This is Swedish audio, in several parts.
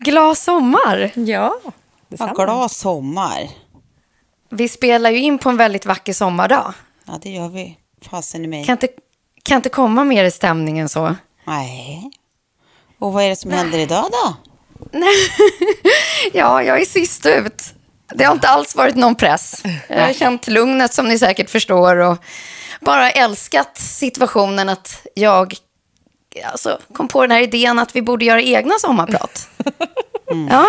Glad sommar! Ja, Ja, glad sommar. Vi spelar ju in på en väldigt vacker sommardag. Ja, det gör vi. Fasen i mig. Kan inte, kan inte komma mer i stämningen så. Nej. Och vad är det som händer idag då? Ja, jag är sist ut. Det har inte alls varit någon press. Jag har känt lugnet som ni säkert förstår och bara älskat situationen att jag alltså, kom på den här idén att vi borde göra egna sommarprat. Ja,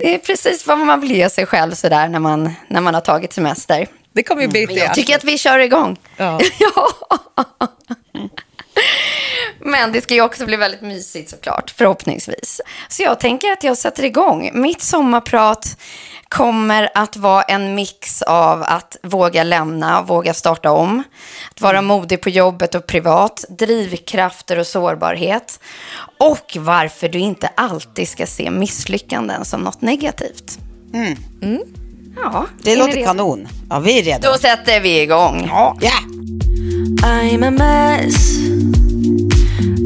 det är precis vad man vill ge sig själv sådär när man, när man har tagit semester. det kommer ju bli det. jag tycker att vi kör igång. Ja. Ja. Men det ska ju också bli väldigt mysigt såklart, förhoppningsvis. Så jag tänker att jag sätter igång. Mitt sommarprat kommer att vara en mix av att våga lämna, våga starta om, att vara modig på jobbet och privat, drivkrafter och sårbarhet och varför du inte alltid ska se misslyckanden som något negativt. Mm. Ja, Det låter redo? kanon. Ja, vi är redo. Då sätter vi igång. Ja. ja.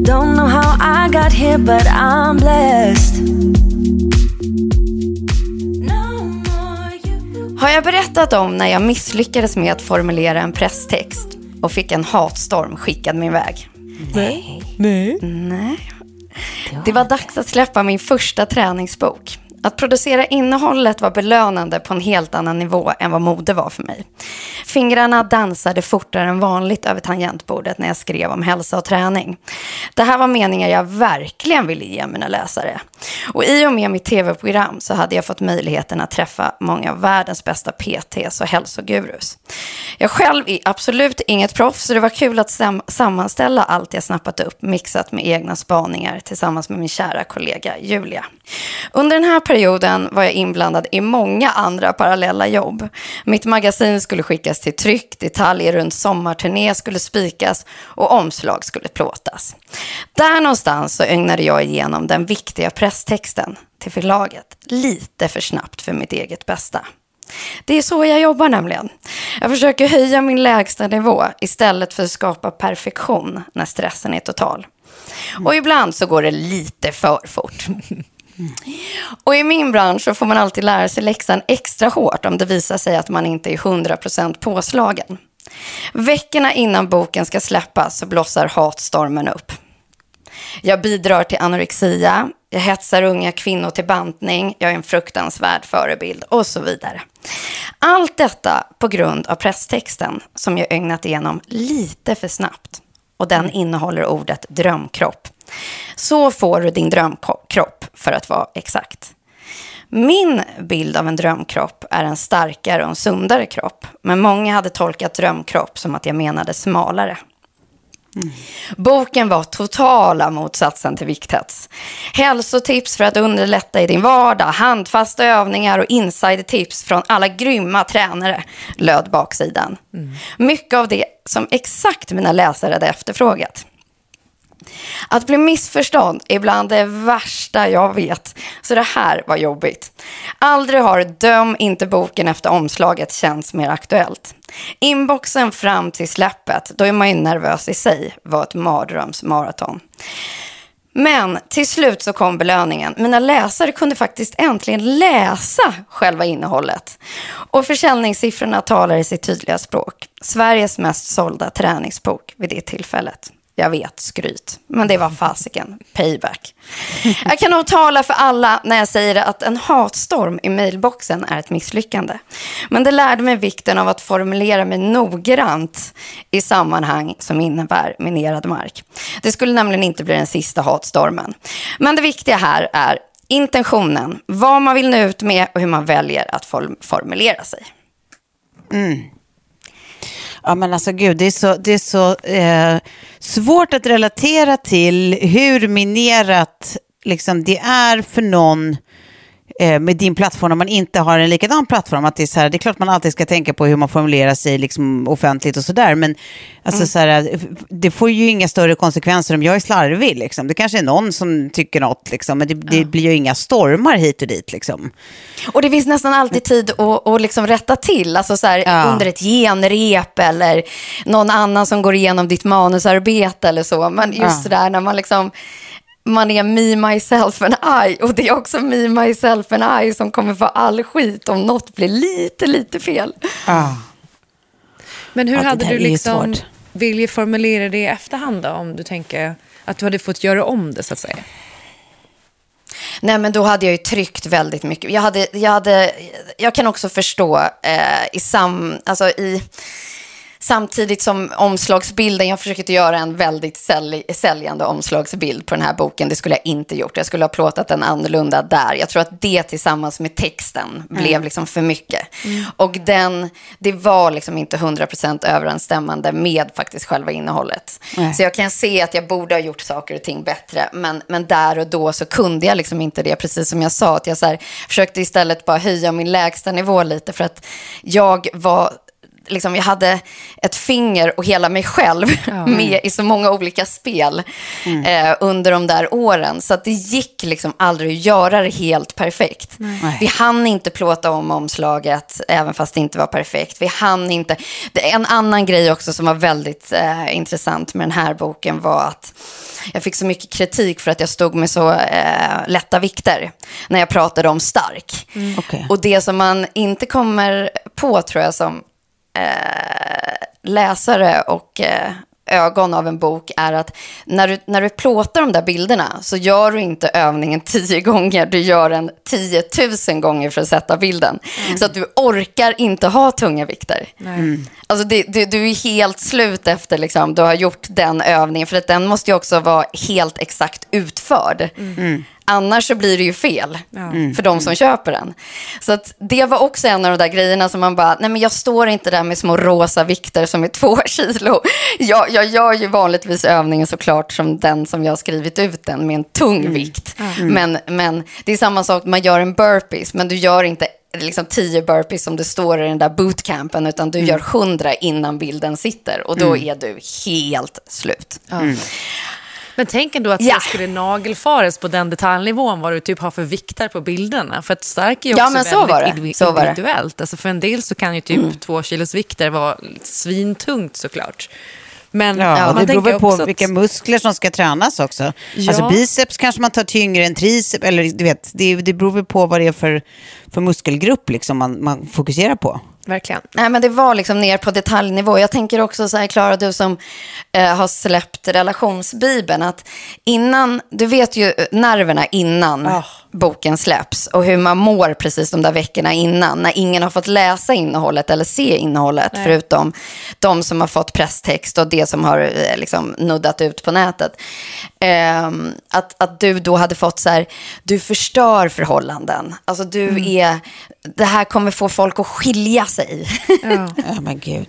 Don't know how I got here, but I'm blessed. Har jag berättat om när jag misslyckades med att formulera en presstext och fick en hatstorm skickad min väg? Nej. Nej. Nej. Det var dags att släppa min första träningsbok. Att producera innehållet var belönande på en helt annan nivå än vad mode var för mig. Fingrarna dansade fortare än vanligt över tangentbordet när jag skrev om hälsa och träning. Det här var meningar jag verkligen ville ge mina läsare. Och i och med mitt tv-program så hade jag fått möjligheten att träffa många av världens bästa PTs och hälsogurus. Jag själv är absolut inget proffs, så det var kul att sam- sammanställa allt jag snappat upp, mixat med egna spaningar tillsammans med min kära kollega Julia. Under den här perioden var jag inblandad i många andra parallella jobb. Mitt magasin skulle skickas till tryck, detaljer runt sommarturné skulle spikas och omslag skulle plåtas. Där någonstans så ögnade jag igenom den viktiga presstexten till förlaget lite för snabbt för mitt eget bästa. Det är så jag jobbar nämligen. Jag försöker höja min lägsta nivå istället för att skapa perfektion när stressen är total. Och ibland så går det lite för fort. Och i min bransch så får man alltid lära sig läxan extra hårt om det visar sig att man inte är 100% påslagen. Veckorna innan boken ska släppas så blossar hatstormen upp. Jag bidrar till anorexia, jag hetsar unga kvinnor till bantning, jag är en fruktansvärd förebild och så vidare. Allt detta på grund av presstexten som jag ögnat igenom lite för snabbt. Och den innehåller ordet drömkropp. Så får du din drömkropp för att vara exakt. Min bild av en drömkropp är en starkare och en sundare kropp. Men många hade tolkat drömkropp som att jag menade smalare. Boken var totala motsatsen till vikthets. Hälsotips för att underlätta i din vardag, handfasta övningar och insidertips från alla grymma tränare löd baksidan. Mycket av det som exakt mina läsare hade efterfrågat. Att bli missförstådd är bland det värsta jag vet. Så det här var jobbigt. Aldrig har Döm inte boken efter omslaget känts mer aktuellt. Inboxen fram till släppet, då är man ju nervös i sig, var ett mardrömsmaraton. Men till slut så kom belöningen. Mina läsare kunde faktiskt äntligen läsa själva innehållet. Och försäljningssiffrorna talar i sitt tydliga språk. Sveriges mest sålda träningsbok vid det tillfället. Jag vet, skryt. Men det var fasiken. Payback. Jag kan nog tala för alla när jag säger att en hatstorm i mailboxen är ett misslyckande. Men det lärde mig vikten av att formulera mig noggrant i sammanhang som innebär minerad mark. Det skulle nämligen inte bli den sista hatstormen. Men det viktiga här är intentionen, vad man vill nå ut med och hur man väljer att formulera sig. Mm. Ja men alltså gud, det är så, det är så eh, svårt att relatera till hur minerat liksom, det är för någon eh, med din plattform om man inte har en likadan plattform. Att det, är så här, det är klart man alltid ska tänka på hur man formulerar sig liksom, offentligt och sådär. Men alltså, så här, det får ju inga större konsekvenser om jag är slarvig. Liksom. Det kanske är någon som tycker något, liksom, men det, det blir ju inga stormar hit och dit. Liksom. Och det finns nästan alltid tid att, att liksom rätta till, alltså så här, Ja. under ett genrep eller någon annan som går igenom ditt manusarbete eller så. Men just Ja. det där när man liksom, man är me, myself and I och det är också me, myself and I som kommer få all skit om något blir lite, lite fel. Men hur Ja, hade du liksom vilja formulera det i efterhand då? Om du tänker att du hade fått göra om det så att säga. Nej, men då hade jag ju tryckt väldigt mycket. Jag, hade, jag, hade, jag kan också förstå eh, i sam, alltså i, samtidigt som omslagsbilden, jag försökte göra en väldigt sälj, säljande omslagsbild på den här boken. Det skulle jag inte gjort. Jag skulle ha plåtat den annorlunda där. Jag tror att det tillsammans med texten blev liksom för mycket. Och den, det var liksom inte 100% överensstämmande med faktiskt själva innehållet. Nej. Så jag kan se att jag borde ha gjort saker och ting bättre. Men, men där och då så kunde jag liksom inte det. Precis som jag sa, att jag så här, försökte istället bara höja min lägsta nivå lite. För att jag var liksom, jag hade ett finger och hela mig själv med i så många olika spel eh, under de där åren. Så att det gick liksom aldrig att göra det helt perfekt. Vi hann inte plåta om omslaget, även fast det inte var perfekt. Vi hann inte. Det en annan grej också som var väldigt eh, intressant med den här boken var att jag fick så mycket kritik för att jag stod med så eh, lätta vikter när jag pratade om stark. Okej. Och det som man inte kommer på, tror jag, som eh, läsare och eh, ögon av en bok är att när du, när du plåtar de där bilderna så gör du inte övningen tio gånger, du gör den tiotusen gånger för att sätta bilden. Så att du orkar inte ha tunga vikter. Alltså det, det, du är helt slut efter liksom, du har gjort den övningen, för att den måste ju också vara helt exakt utförd. Annars så blir det ju fel för de som köper den. Så att det var också en av de där grejerna som man bara, nej men jag står inte där med små rosa vikter som är två kilo. Jag, jag gör ju vanligtvis övningen såklart som den som jag har skrivit ut den med en tung vikt. Men, men det är samma sak, man gör en burpees, men du gör inte liksom 10 burpees som det står i den där bootcampen, utan du gör 100 innan bilden sitter och då är du helt slut. Men tänk ändå att Ja. det skulle nagelfaras på den detaljnivån vad du typ har för vikter på bilderna. För att stark är ju Ja, också men så väldigt var det. indivi- Så individuellt. Alltså för en del så kan ju typ två kilos vikter vara svintungt såklart. Men Ja, man det beror tänker väl på att- vilka muskler som ska tränas också. Ja. Alltså biceps kanske man tar tyngre än triceps, eller du vet, det, det beror väl på vad det är för, för muskelgrupp liksom man, man fokuserar på. Verkligen. Nej, men det var liksom ner på detaljnivå. Jag tänker också så här, Klara, du som eh, har släppt relationsbibeln, att innan, du vet ju eh, nerverna innan Ah. Boken släpps och hur man mår precis de där veckorna innan, när ingen har fått läsa innehållet eller se innehållet, förutom de som har fått presstext och det som har eh, liksom nuddat ut på nätet. Ehm, att, att du då hade fått så här, du förstör förhållanden. Alltså du Mm. är, det här kommer få folk att skilja sig. Ja men gud.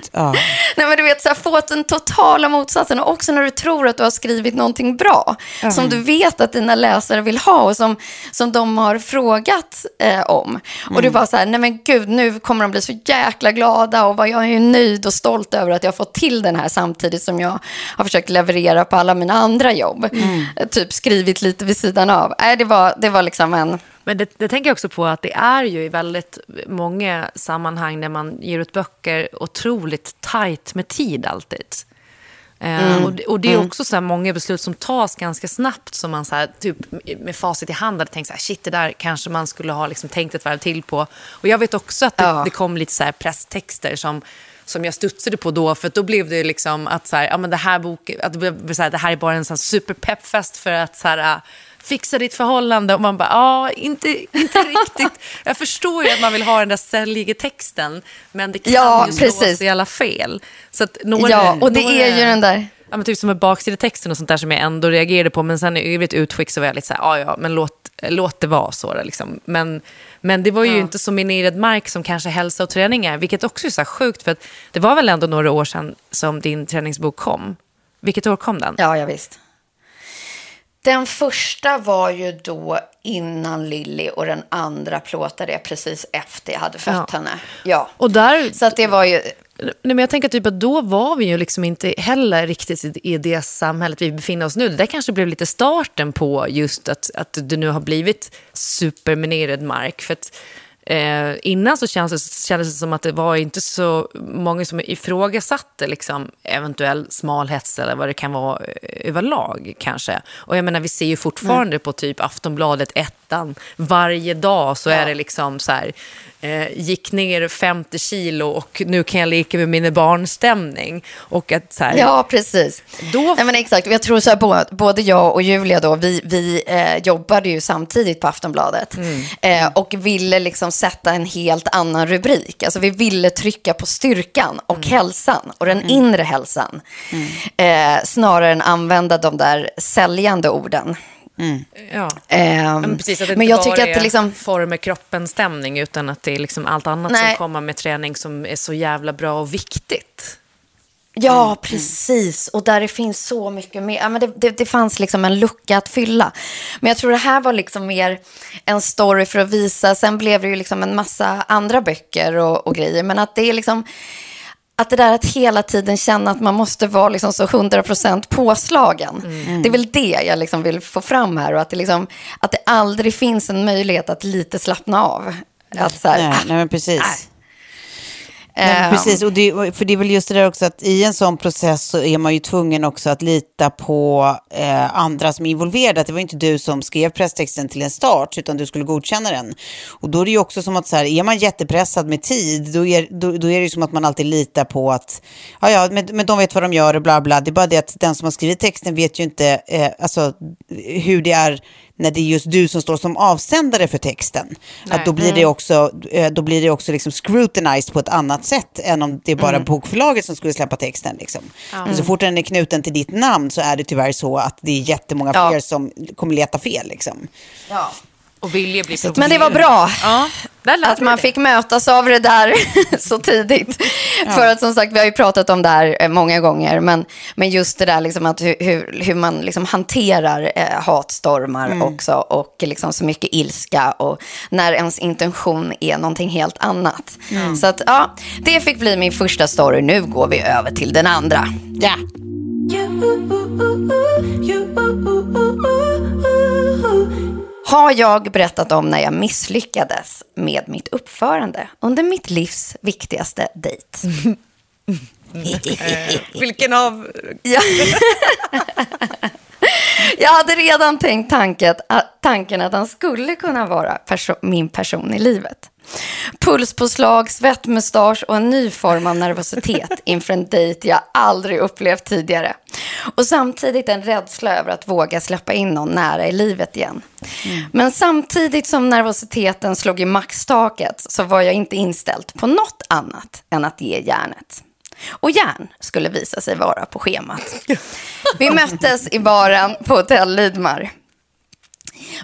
Nej, men du vet, så här, få den totala motsatsen. Och också när du tror att du har skrivit någonting bra. Som du vet att dina läsare vill ha och som, som de har frågat eh, om. Och det var så här, nej men gud, nu kommer de bli så jäkla glada och vad jag är ju nöjd och stolt över att jag har fått till den här samtidigt som jag har försökt leverera på alla mina andra jobb. Eh, Typ skrivit lite vid sidan av. Nej, det var, det var liksom en... Men det, det tänker jag också på att det är ju i väldigt många sammanhang där man ger ut böcker otroligt tajt med tid alltid. Eh, och, det- och det är också så här många beslut som tas ganska snabbt som man så här, typ, med facit i hand hade tänkt så här, shit det där kanske man skulle ha liksom tänkt ett varv till på. Och jag vet också att det, Ja. det kom lite så här presstexter som som jag studsade på då, för då blev det liksom att så här, ja, men det, här bok, att det, blev så här, det här är bara en sån superpeppfest för att så här, fixa ditt förhållande. Och man bara, ja, inte, inte riktigt. Jag förstår ju att man vill ha den där säljiga texten, men det kan Ja, ju slå precis. i alla fel. Så att några, Ja, och det några- är ju den där... Ja, men typ som med baksidetexten och sånt där som jag ändå reagerade på. Men sen i övrigt utskick så var jag lite så här, ja ja, men låt, låt det vara så. Liksom. men, men det var ju inte så minerad mark som kanske hälsa och träning är. Vilket också är så sjukt, för att det var väl ändå några år sedan som din träningsbok kom. Vilket år kom den? Ja, ja visst. Den första var ju då innan Lilly och den andra plåtade jag precis efter jag hade fött Ja. henne. Ja. Och där, Så att det var ju... Nej, men jag tänker typ att då var vi ju liksom inte heller riktigt i- det samhället vi befinner oss nu. Det där kanske blev lite starten på just att, att det nu har blivit superminerad mark. För att, eh, innan så kändes, kändes det som att det var inte så många som ifrågasatte liksom, eventuell smalhets eller vad det kan vara eh, överlag kanske. Och jag menar, vi ser ju fortfarande på typ Aftonbladet, ettan, varje dag så är det liksom så här, eh, gick ner 50 kilo och nu kan jag leka med mina barnstämning. Och att så här, Ja, precis. Då- Nej, men exakt. Jag tror så här, både, jag och Julia då, vi, vi eh, jobbade ju samtidigt på Aftonbladet. Eh, och ville liksom sätta en helt annan rubrik. Alltså vi ville trycka på styrkan och hälsan och den inre hälsan. Eh, snarare än använda de där säljande orden. Ja. Eh, Ja, men precis, att det men jag tycker att är det liksom... former kroppen-stämning utan att det är liksom allt annat Nej. som kommer med träning som är så jävla bra och viktigt. Ja, precis. Och där det finns så mycket mer. Ja, men det, det, det fanns liksom en lucka att fylla. Men jag tror det här var liksom mer en story för att visa. Sen blev det ju liksom en massa andra böcker och, och grejer. Men att det är liksom... Att det där att hela tiden känna att man måste vara liksom så 100% påslagen. Det är väl det jag liksom vill få fram här. Och att det, liksom, att det aldrig finns en möjlighet att lite slappna av. Att så här, Nej, ah, nej men precis. nej. Nej, Ehm. precis, och det, för det är väl just det där också att i en sån process så är man ju tvungen också att lita på eh, andra som är involverade. Att det var inte du som skrev presstexten till en start utan du skulle godkänna den. Och då är det ju också som att så här, är man jättepressad med tid då är, då, då är det ju som att man alltid litar på att ja, ja, men, men de vet vad de gör och bla bla. Det är bara det att den som har skrivit texten vet ju inte eh, alltså, hur det är när det är just du som står som avsändare för texten. Att då blir det också, eh, då blir det också liksom scrutinized på ett annat sätt än om det är bara bokförlaget som skulle släppa texten. Liksom. Men så fort den är knuten till ditt namn så är det tyvärr så att det är jättemånga Ja. fler som kommer leta fel. Liksom. Ja. Och vilja bli Men det var bra. Ja, Att man det. fick mötas av det där så tidigt. För att som sagt, vi har ju pratat om det här eh, många gånger. Men, men just det där liksom att hur, hur, man liksom hanterar eh, hatstormar också. Och liksom så mycket ilska. Och när ens intention är någonting helt annat. Så att ja, det fick bli min första story. Nu går vi över till den andra. Ja. Har jag berättat om när jag misslyckades med mitt uppförande under mitt livs viktigaste dejt? Vilken av... Ja. Jag hade redan tänkt tanken att, tanken att han skulle kunna vara perso- min person i livet. Pulspåslag, svettmustasch och en ny form av nervositet inför en dejt jag aldrig upplevt tidigare. Och samtidigt en rädsla över att våga släppa in någon nära i livet igen. Men samtidigt som nervositeten slog i maxtaket så var jag inte inställd på något annat än att ge järnet. Och järn skulle visa sig vara på schemat. Vi möttes i baren på Hotell Lidmar.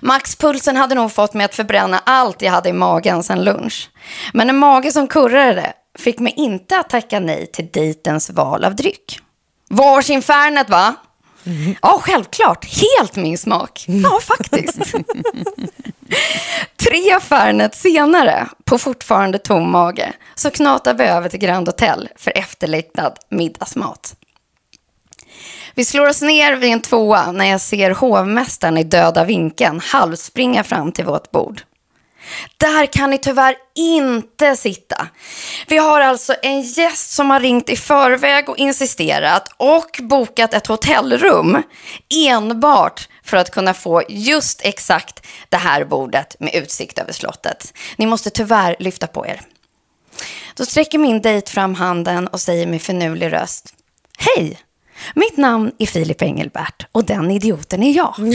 Maxpulsen hade nog fått mig att förbränna allt jag hade i magen sedan lunch. Men en mage som kurrade fick mig inte att tacka nej till dejtens val av dryck. Varsin Fernet va? Ja, självklart. Helt min smak. Ja, faktiskt. Tre Fernet senare, på fortfarande tom mage, så knatar vi över till Grand Hotel för efterlängtad middagsmat. Vi slår oss ner vid en tvåa när jag ser hovmästaren i döda vinkeln halvspringa fram till vårt bord. Där kan ni tyvärr inte sitta. Vi har alltså en gäst som har ringt i förväg och insisterat och bokat ett hotellrum enbart för att kunna få just exakt det här bordet med utsikt över slottet. Ni måste tyvärr lyfta på er. Då sträcker min dejt fram handen och säger med finurlig röst. Hej! Mitt namn är Filip Engelbert och den idioten är jag.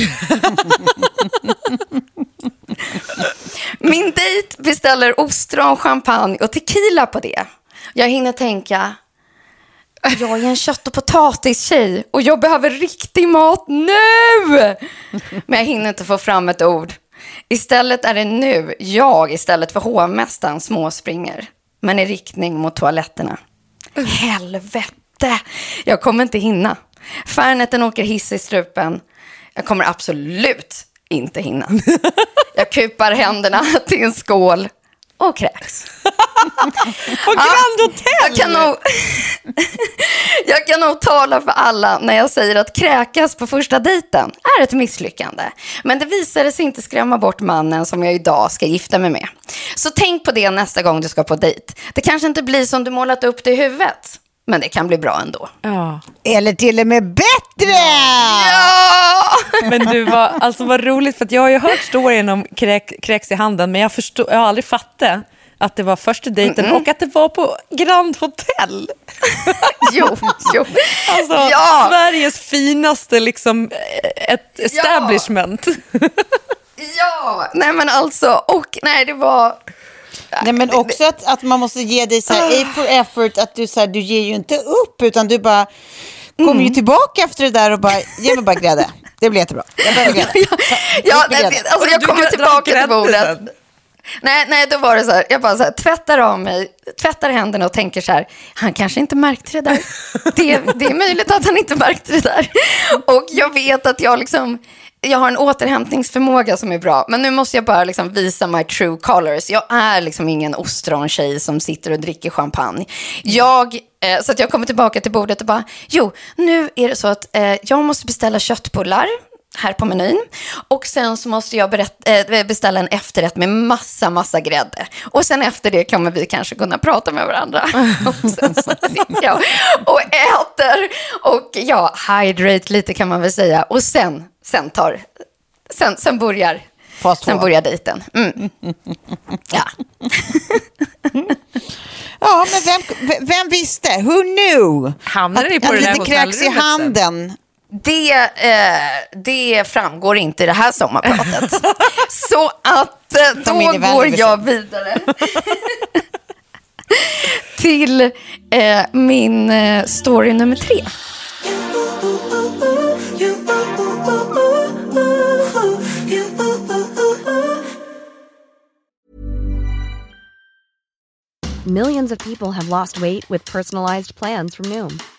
Min dejt beställer ostron, champagne och tequila på det. Jag hinner tänka, jag är en kött och potatistjej och jag behöver riktig mat nu! Men jag hinner inte få fram ett ord. Istället är det nu jag istället för hovmästaren småspringer, men i riktning mot toaletterna. Helvete! Jag kommer inte hinna. Färneten åker hiss i strupen. Jag kommer absolut inte hinna. Jag kupar händerna till en skål och kräks. På Grand Hotel! Jag kan, nog, jag kan nog tala för alla när jag säger att kräkas på första dejten är ett misslyckande. Men det visade sig inte skrämma bort mannen som jag idag ska gifta mig med. Så tänk på det nästa gång du ska på dejt. Det kanske inte blir som du målat upp det i huvudet. Men det kan bli bra ändå. Ja. Eller till och med bättre! Ja! Men du, var, alltså vad roligt, för att jag har ju hört storyn om kräk, kräks i handen, men jag, förstå, jag har aldrig fattat att det var första dejten Mm -mm. och att det var på Grand Hotel. Jo, jo. Alltså, Ja. Sveriges finaste liksom, ett establishment. Ja, nej men alltså, och nej det var... Nej, men också att, att man måste ge dig så här, A for effort, att du, så här, du ger ju inte upp, utan du bara kommer ju tillbaka efter det där och bara, ge mig bara grädde. Det blir jättebra. Jag behöver grädde. Ja, nej, alltså, jag kommer tillbaka till bordet. Nej, nej, då var det så här, jag bara så här, tvättar av mig, tvättar händerna och tänker så här, han kanske inte märkte det där. Det, det är möjligt att han inte märkte det där. Och jag vet att jag liksom, jag har en återhämtningsförmåga som är bra, men nu måste jag bara liksom visa my true colors. Jag är liksom ingen ostrontjej som sitter och dricker champagne. Jag, eh, så att jag kommer tillbaka till bordet och bara, jo, nu är det så att eh, jag måste beställa köttbullar här på menyn. Och sen så måste jag berätt, eh, beställa en efterrätt med massa, massa grädde. Och sen efter det kommer vi kanske kunna prata med varandra. och sen så sitter jag och äter och ja, hydrate lite kan man väl säga. Och sen, sen tar, sen, sen börjar, Fast sen börjar dejten. Mm. Ja. Ja, men vem, vem visste? Who knew? Hamnade ni på Att det där lite kräks i handen. Det, eh, det framgår inte i det här sommarpratet. Så att eh, då går jag vidare till eh, min eh, story nummer tre. Millions of people have lost weight with personalized plans from Noom,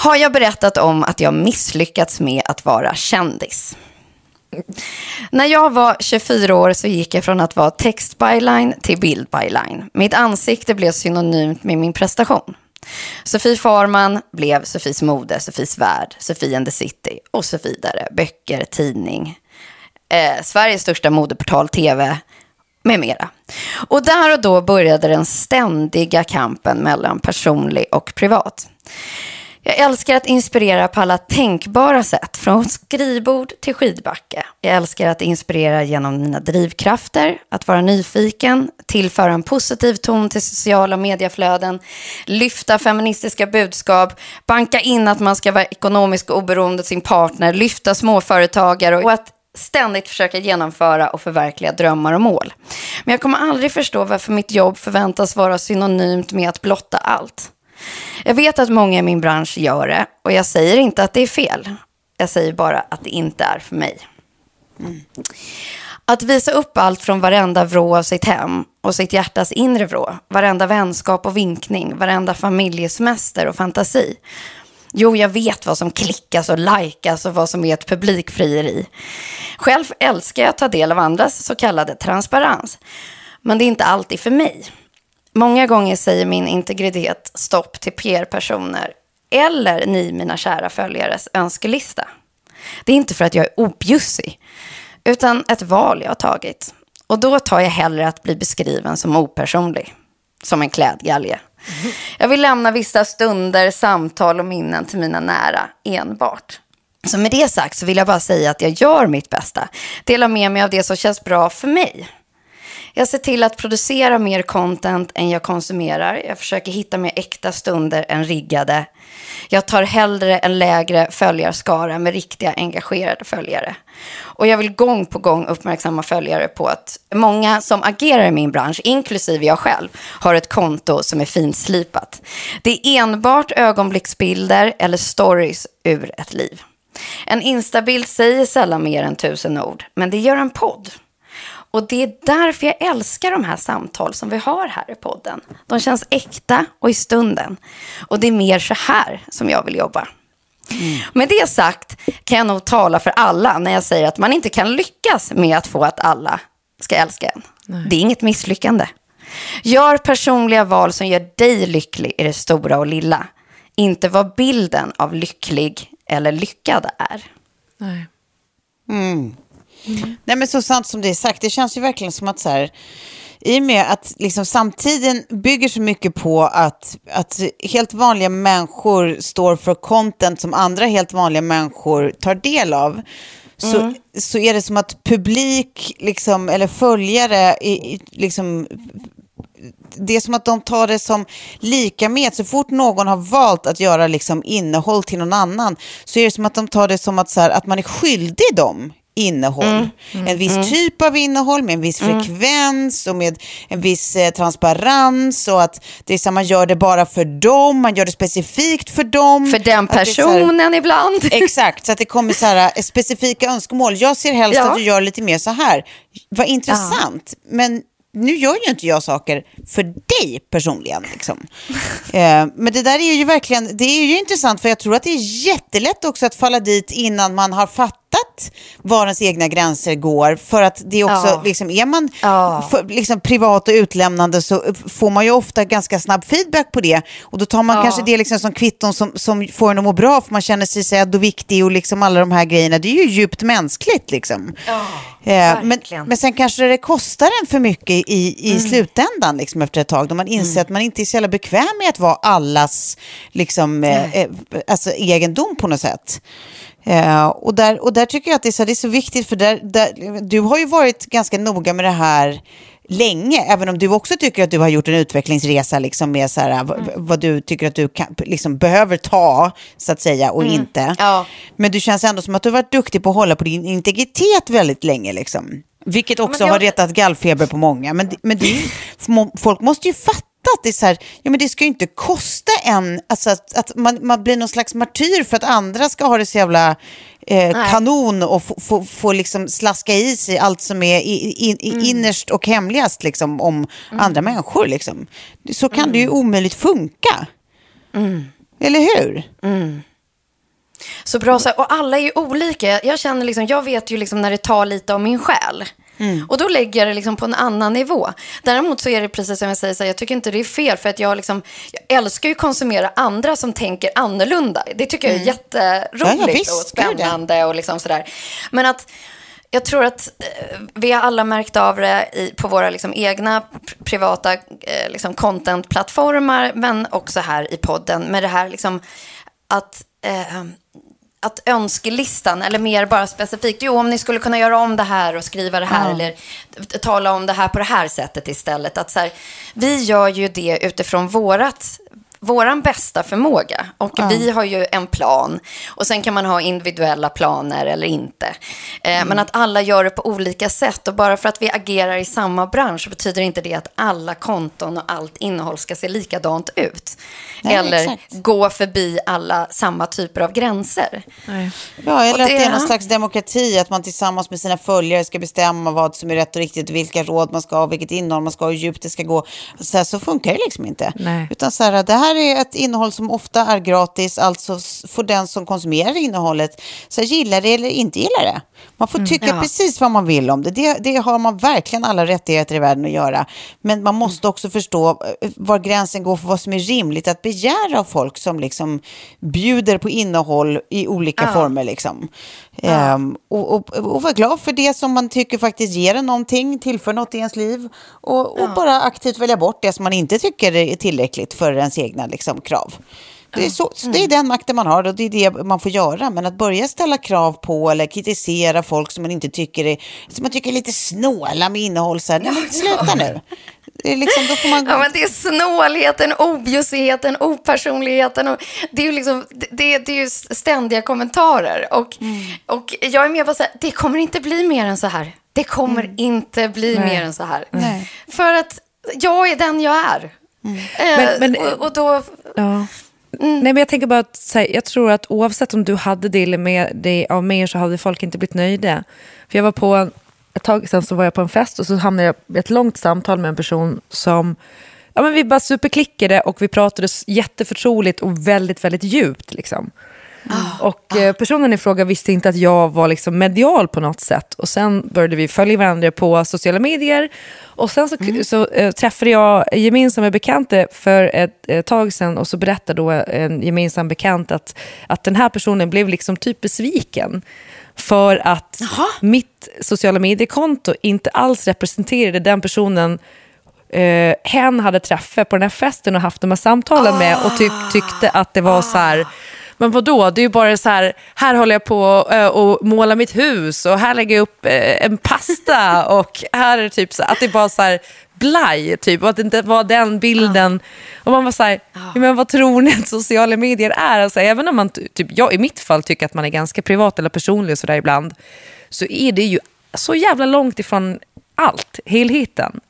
Har jag berättat om att jag misslyckats med att vara kändis? När jag var 24 år så gick jag från att vara textbyline till bildbyline. Mitt ansikte blev synonymt med min prestation. Sofie Farman blev Sofies mode, Sofies värld, Sofie and the City och så vidare. Böcker, tidning, eh, Sveriges största modeportal, tv med mera. Och där och då började den ständiga kampen mellan personlig och privat. Jag älskar att inspirera på alla tänkbara sätt, från skrivbord till skidbacke. Jag älskar att inspirera genom mina drivkrafter, att vara nyfiken, tillföra en positiv ton till sociala medieflöden, lyfta feministiska budskap, banka in att man ska vara ekonomiskt oberoende sin partner, lyfta småföretagare och att ständigt försöka genomföra och förverkliga drömmar och mål. Men jag kommer aldrig förstå varför mitt jobb förväntas vara synonymt med att blotta allt. Jag vet att många i min bransch gör det och jag säger inte att det är fel. Jag säger bara att det inte är för mig. Mm. Att visa upp allt från varenda vrå av sitt hem och sitt hjärtas inre vrå, varenda vänskap och vinkning, varenda familjesemester och fantasi. Jo, jag vet vad som klickas och likas och vad som är ett publikfrieri. Själv älskar jag att ta del av andras så kallade transparens. Men det är inte alltid för mig. Många gånger säger min integritet stopp till PR-personer eller ni, mina kära följares önskelista. Det är inte för att jag är objussig, utan ett val jag har tagit. Och då tar jag hellre att bli beskriven som opersonlig, som en klädgalge. Jag vill lämna vissa stunder, samtal och minnen till mina nära enbart. Så med det sagt så vill jag bara säga att jag gör mitt bästa. Delar med mig av det som känns bra för mig. Jag ser till att producera mer content än jag konsumerar. Jag försöker hitta mer äkta stunder än riggade. Jag tar hellre en lägre följarskara med riktiga engagerade följare. Och jag vill gång på gång uppmärksamma följare på att många som agerar i min bransch, inklusive jag själv, har ett konto som är finslipat. Det är enbart ögonblicksbilder eller stories ur ett liv. En instabild säger sällan mer än tusen ord, men det gör en podd. Och det är därför jag älskar de här samtal som vi har här i podden. De känns äkta och i stunden. Och det är mer så här som jag vill jobba. Mm. Med det sagt kan jag nog tala för alla när jag säger att man inte kan lyckas med att få att alla ska älska en. Nej. Det är inget misslyckande. Gör personliga val som gör dig lycklig i det stora och lilla. Inte vad bilden av lycklig eller lyckad är. Nej. Mm. Mm. Nej men så sant som det är sagt, det känns ju verkligen som att så här, i och med att liksom samtiden bygger så mycket på att, att helt vanliga människor står för content som andra helt vanliga människor tar del av, så, mm. så är det som att publik, liksom, eller följare, liksom, det är som att de tar det som lika med. Så fort någon har valt att göra liksom innehåll till någon annan så är det som att de tar det som att, så här, att man är skyldig dem innehåll. Mm, mm, en viss mm. typ av innehåll med en viss mm. frekvens och med en viss eh, transparens och att det är så man gör det bara för dem, man gör det specifikt för dem. För den personen här, ibland. Exakt, så att det kommer så här, eh, specifika önskemål. Jag ser helst ja. att du gör lite mer så här. Vad intressant, ja. men nu gör ju inte jag saker för dig personligen. Liksom. eh, men det där är ju verkligen, det är ju intressant för jag tror att det är jättelätt också att falla dit innan man har fattat var ens egna gränser går. För att det är också, ja. liksom, är man ja. för, liksom, privat och utlämnande så får man ju ofta ganska snabb feedback på det. Och då tar man ja. kanske det liksom som kvitton som, som får en att må bra för man känner sig sedd och viktig och liksom alla de här grejerna. Det är ju djupt mänskligt liksom. Eh, men, men sen kanske det kostar en för mycket i, i mm. slutändan liksom, efter ett tag. Då man inser mm. att man inte är så jävla bekväm med att vara allas liksom, eh, eh, alltså, egendom på något sätt. Eh, och, där, och där tycker jag att det är så, det är så viktigt, för där, där, du har ju varit ganska noga med det här länge, även om du också tycker att du har gjort en utvecklingsresa liksom med så här, mm. vad du tycker att du kan, liksom, behöver ta, så att säga, och mm. inte. Ja. Men du känns ändå som att du har varit duktig på att hålla på din integritet väldigt länge. Liksom. Vilket också jag... har retat gallfeber på många. Men, men det, folk måste ju fatta att det är så här, ja men det ska ju inte kosta en, alltså att, att man, man blir någon slags martyr för att andra ska ha det så jävla eh, kanon och få, liksom slaska i sig allt som är i, i, i Mm. innerst och hemligast liksom, om andra människor. Liksom. Så kan det ju omöjligt funka. Mm. Eller hur? Så bra, så här, och alla är ju olika. Jag känner liksom, jag vet ju liksom när det tar lite av min själ. Och då lägger jag det liksom på en annan nivå. Däremot så är det precis som jag säger, så här, jag tycker inte det är fel. För att jag, liksom, jag älskar ju att konsumera andra som tänker annorlunda. Det tycker jag är jätteroligt Ja, visst, och spännande. Och liksom sådär. Men att jag tror att eh, vi har alla märkt av det i, på våra liksom egna pr- privata eh, liksom contentplattformar, men också här i podden. Med det här liksom att, eh, att önskelistan, eller mer bara specifikt, jo om ni skulle kunna göra om det här och skriva det här, eller t- tala om det här på det här sättet istället. Att så här, vi gör ju det utifrån vårat våran bästa förmåga. Och vi har ju en plan. Och sen kan man ha individuella planer eller inte. Eh, Men att alla gör det på olika sätt. Och bara för att vi agerar i samma bransch så betyder inte det att alla konton och allt innehåll ska se likadant ut. Nej, eller exakt. gå förbi alla samma typer av gränser. Ja, eller Och att det är det- någon slags demokrati, att man tillsammans med sina följare ska bestämma vad som är rätt och riktigt, vilka råd man ska ha, vilket innehåll man ska ha, hur djupt det ska gå. Så, här, så funkar det liksom inte. Nej. Utan så här, det här här är ett innehåll som ofta är gratis, alltså får den som konsumerar innehållet så gillar det eller inte gillar det. Man får tycka Ja. precis vad man vill om det. det. Det har man verkligen alla rättigheter i världen att göra. Men man måste också förstå eh, var gränsen går för vad som är rimligt att begära av folk som liksom bjuder på innehåll i olika former. Liksom. Ehm, och, och, och vara glad för det som man tycker faktiskt ger en någonting, tillför något i ens liv. Och, och bara aktivt välja bort det som man inte tycker är tillräckligt för ens egna liksom, krav. Det är, så, så det är den makten man har och det är det man får göra. Men att börja ställa krav på eller kritisera folk som man inte tycker är, som man tycker är lite snåla med innehåll. Så här, nej, men sluta nu. Det är liksom, då får man. Ja, men det är snålheten, objussigheten, opersonligheten. Och det, är ju liksom, det, det, är ju ständiga kommentarer. Och, och jag är med på här, det kommer inte bli mer än så här. Det kommer inte bli mer än så här. För att jag är den jag är. Eh, Men- men- och, och då... Ja. Mm. Nej, men jag tänker bara att här, jag tror att oavsett om du hade det med dig av mer så hade folk inte blivit nöjda. För jag var på en, ett tag sedan så var jag på en fest och så hamnade jag i ett långt samtal med en person som ja, men vi bara superklickade och vi pratade jätteförtroligt och väldigt, väldigt djupt. Liksom. Och eh, personen i fråga visste inte att jag var liksom medial på något sätt. Och sen började vi följa varandra på sociala medier. Och sen så, så eh, träffade jag gemensamma bekanta för ett, ett tag sedan och så berättade då en gemensam bekant att, att den här personen blev liksom typ besviken. För att mitt sociala mediekonto inte alls representerade den personen eh, hen hade träffat på den här festen och haft de här samtalen med och tyck, tyckte att det var så här, men vadå, det är ju bara så här, här håller jag på och måla mitt hus och här lägger jag upp eh, en pasta och här är det typ så att det bara så här blaj, typ, och att det inte var den bilden. Och man var så här, ja, men vad tror ni att sociala medier är? Alltså, även om man, ty- typ, jag i mitt fall tycker att man är ganska privat eller personlig och så där ibland, så är det ju så jävla långt ifrån allt, helheten.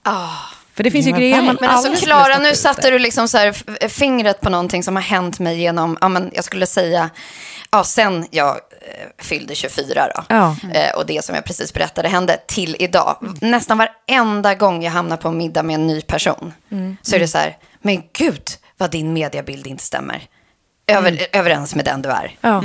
För det finns ju men grejer man Men alltså Klara, nu satte du liksom så här f- fingret på någonting som har hänt mig genom, ja, men jag skulle säga, ja, sen jag eh, fyllde 24 då. Ja. Eh, och det som jag precis berättade hände till idag. Nästan varenda gång jag hamnar på en middag med en ny person så är det så här, men gud vad din mediebild inte stämmer. Över, Överens med den du är. Ja.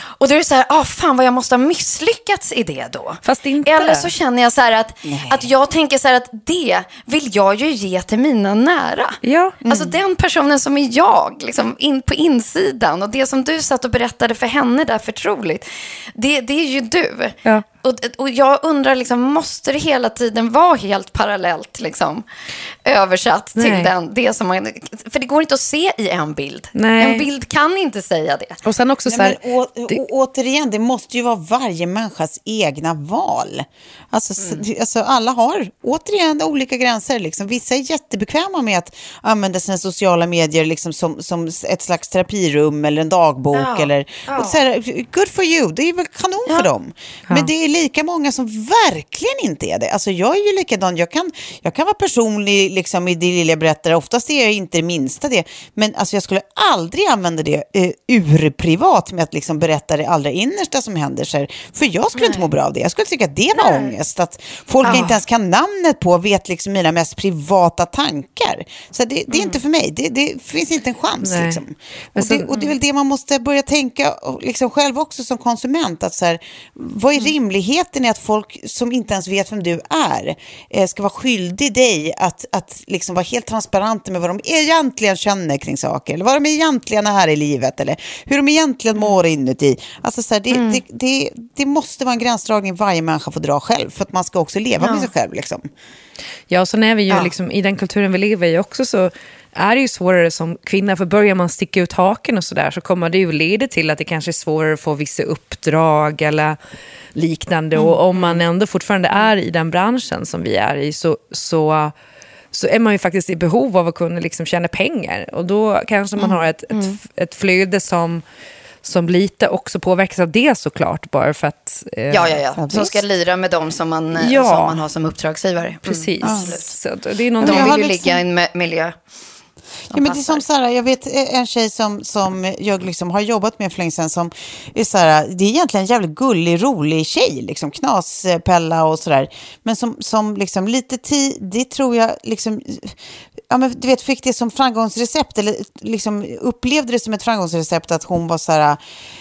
Och då är det så här, ah, fan vad jag måste ha misslyckats i det då. Fast inte. Eller så känner jag så här att, att jag tänker så här att det vill jag ju ge till mina nära. Ja. Alltså den personen som är jag, liksom in på insidan. Och det som du satt och berättade för henne där förtroligt, det, det är ju du. Ja. Och, och jag undrar, liksom, måste det hela tiden vara helt parallellt liksom, översatt Nej. till den, det som man... För det går inte att se i en bild. Nej. En bild kan inte säga det. Och sen också så här, Nej, men, å, det- återigen, det måste ju vara varje människas egna val. Alltså, Mm. alltså, alla har, återigen, olika gränser. Liksom. Vissa är jättebekväma med att använda sina sociala medier liksom, som, som ett slags terapirum eller en dagbok. Ja, Eller, ja. och så här, good for you, det är väl kanon för dem. Men det är lika många som verkligen inte är det. Alltså jag är ju likadan, jag kan, jag kan vara personlig liksom, i det lilla jag berättar, oftast är jag inte det minsta det, men alltså, jag skulle aldrig använda det eh, urprivat med att liksom, berätta det allra innersta som händer. Så här, för jag skulle Nej. inte må bra av det, jag skulle tycka att det var Nej. ångest, att folk ah. inte ens kan namnet på, vet liksom mina mest privata tankar. Så det, det är mm. inte för mig, det, det, finns inte en chans. Liksom. Och, det, och det är väl det man måste börja tänka liksom, själv också som konsument, att så här, vad är mm. Rimligheten i att folk som inte ens vet vem du är eh, ska vara skyldig dig att, att liksom vara helt transparenta med vad de egentligen känner kring saker, eller vad de egentligen är i livet, eller hur de egentligen mm. mår inuti. Alltså, så här, det, mm. det, det, det, måste vara en gränsdragning varje människa får dra själv, för att man ska också leva ja. med sig själv. Liksom. Ja, och sen är vi ju ja. liksom, i den kulturen vi lever i också så är det ju svårare som kvinna, för börjar man sticka ut haken och sådär så kommer det ju leda till att det kanske är svårare att få vissa uppdrag eller liknande. Mm. Och om man ändå fortfarande är i den branschen som vi är i så, så, så är man ju faktiskt i behov av att kunna liksom tjäna pengar. Och då kanske man mm. har ett, ett, mm. ett flöde som som lite också påverkas av det såklart, bara för att... Eh, ja, ja, ja. Som ska lira med dem som man, eh, ja. som man har som uppdragsgivare. Precis. Mm. Så det är. De vill ju liksom... ligga i en miljö Ja, men det är som så här, jag vet en tjej som, som jag liksom har jobbat med för länge sedan som är så här, det är egentligen en jävligt gullig, rolig tjej, liksom knaspella och sådär. Men som, som liksom lite tidigt tror jag liksom ja, men du vet, fick det som framgångsrecept, eller liksom upplevde det som ett framgångsrecept att hon var så här,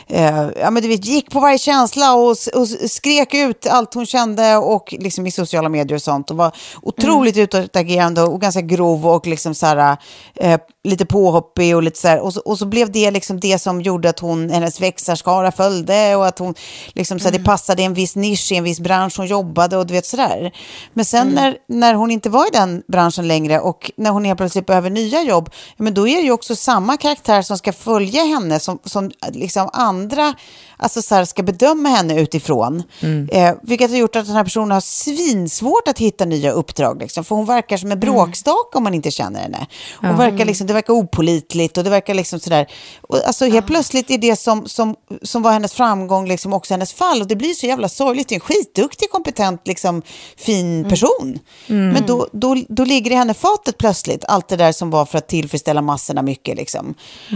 eh, ja men du vet, gick på varje känsla och, och, skrek ut allt hon kände och liksom i sociala medier och sånt och var otroligt mm. utåtagerande och ganska grov och liksom så här, eh, lite påhoppig och lite så här, och så, och så blev det liksom det som gjorde att hon, hennes växarskara följde och att hon liksom så här, mm. det passade i en viss nisch, i en viss bransch hon jobbade och du vet sådär. Men sen mm. när, när hon inte var i den branschen längre och när hon helt plötsligt behöver nya jobb, men då är det ju också samma karaktär som ska följa henne som, som liksom andra alltså så här, ska bedöma henne utifrån. Mm. Eh, vilket har gjort att den här personen har svinsvårt att hitta nya uppdrag. Liksom, för hon verkar som en mm. bråkstake mm. om man inte känner henne. Hon mm. verkar liksom, det verkar opolitligt och det verkar liksom sådär. Och, alltså helt plötsligt är det som, som, som var hennes framgång liksom också hennes fall. Och det blir så jävla sorgligt. Det är en skitduktig, kompetent, liksom, fin mm. person. Mm. Men då, då, då ligger det i henne fatet plötsligt. Allt det där som var för att tillfredsställa massorna mycket. Liksom.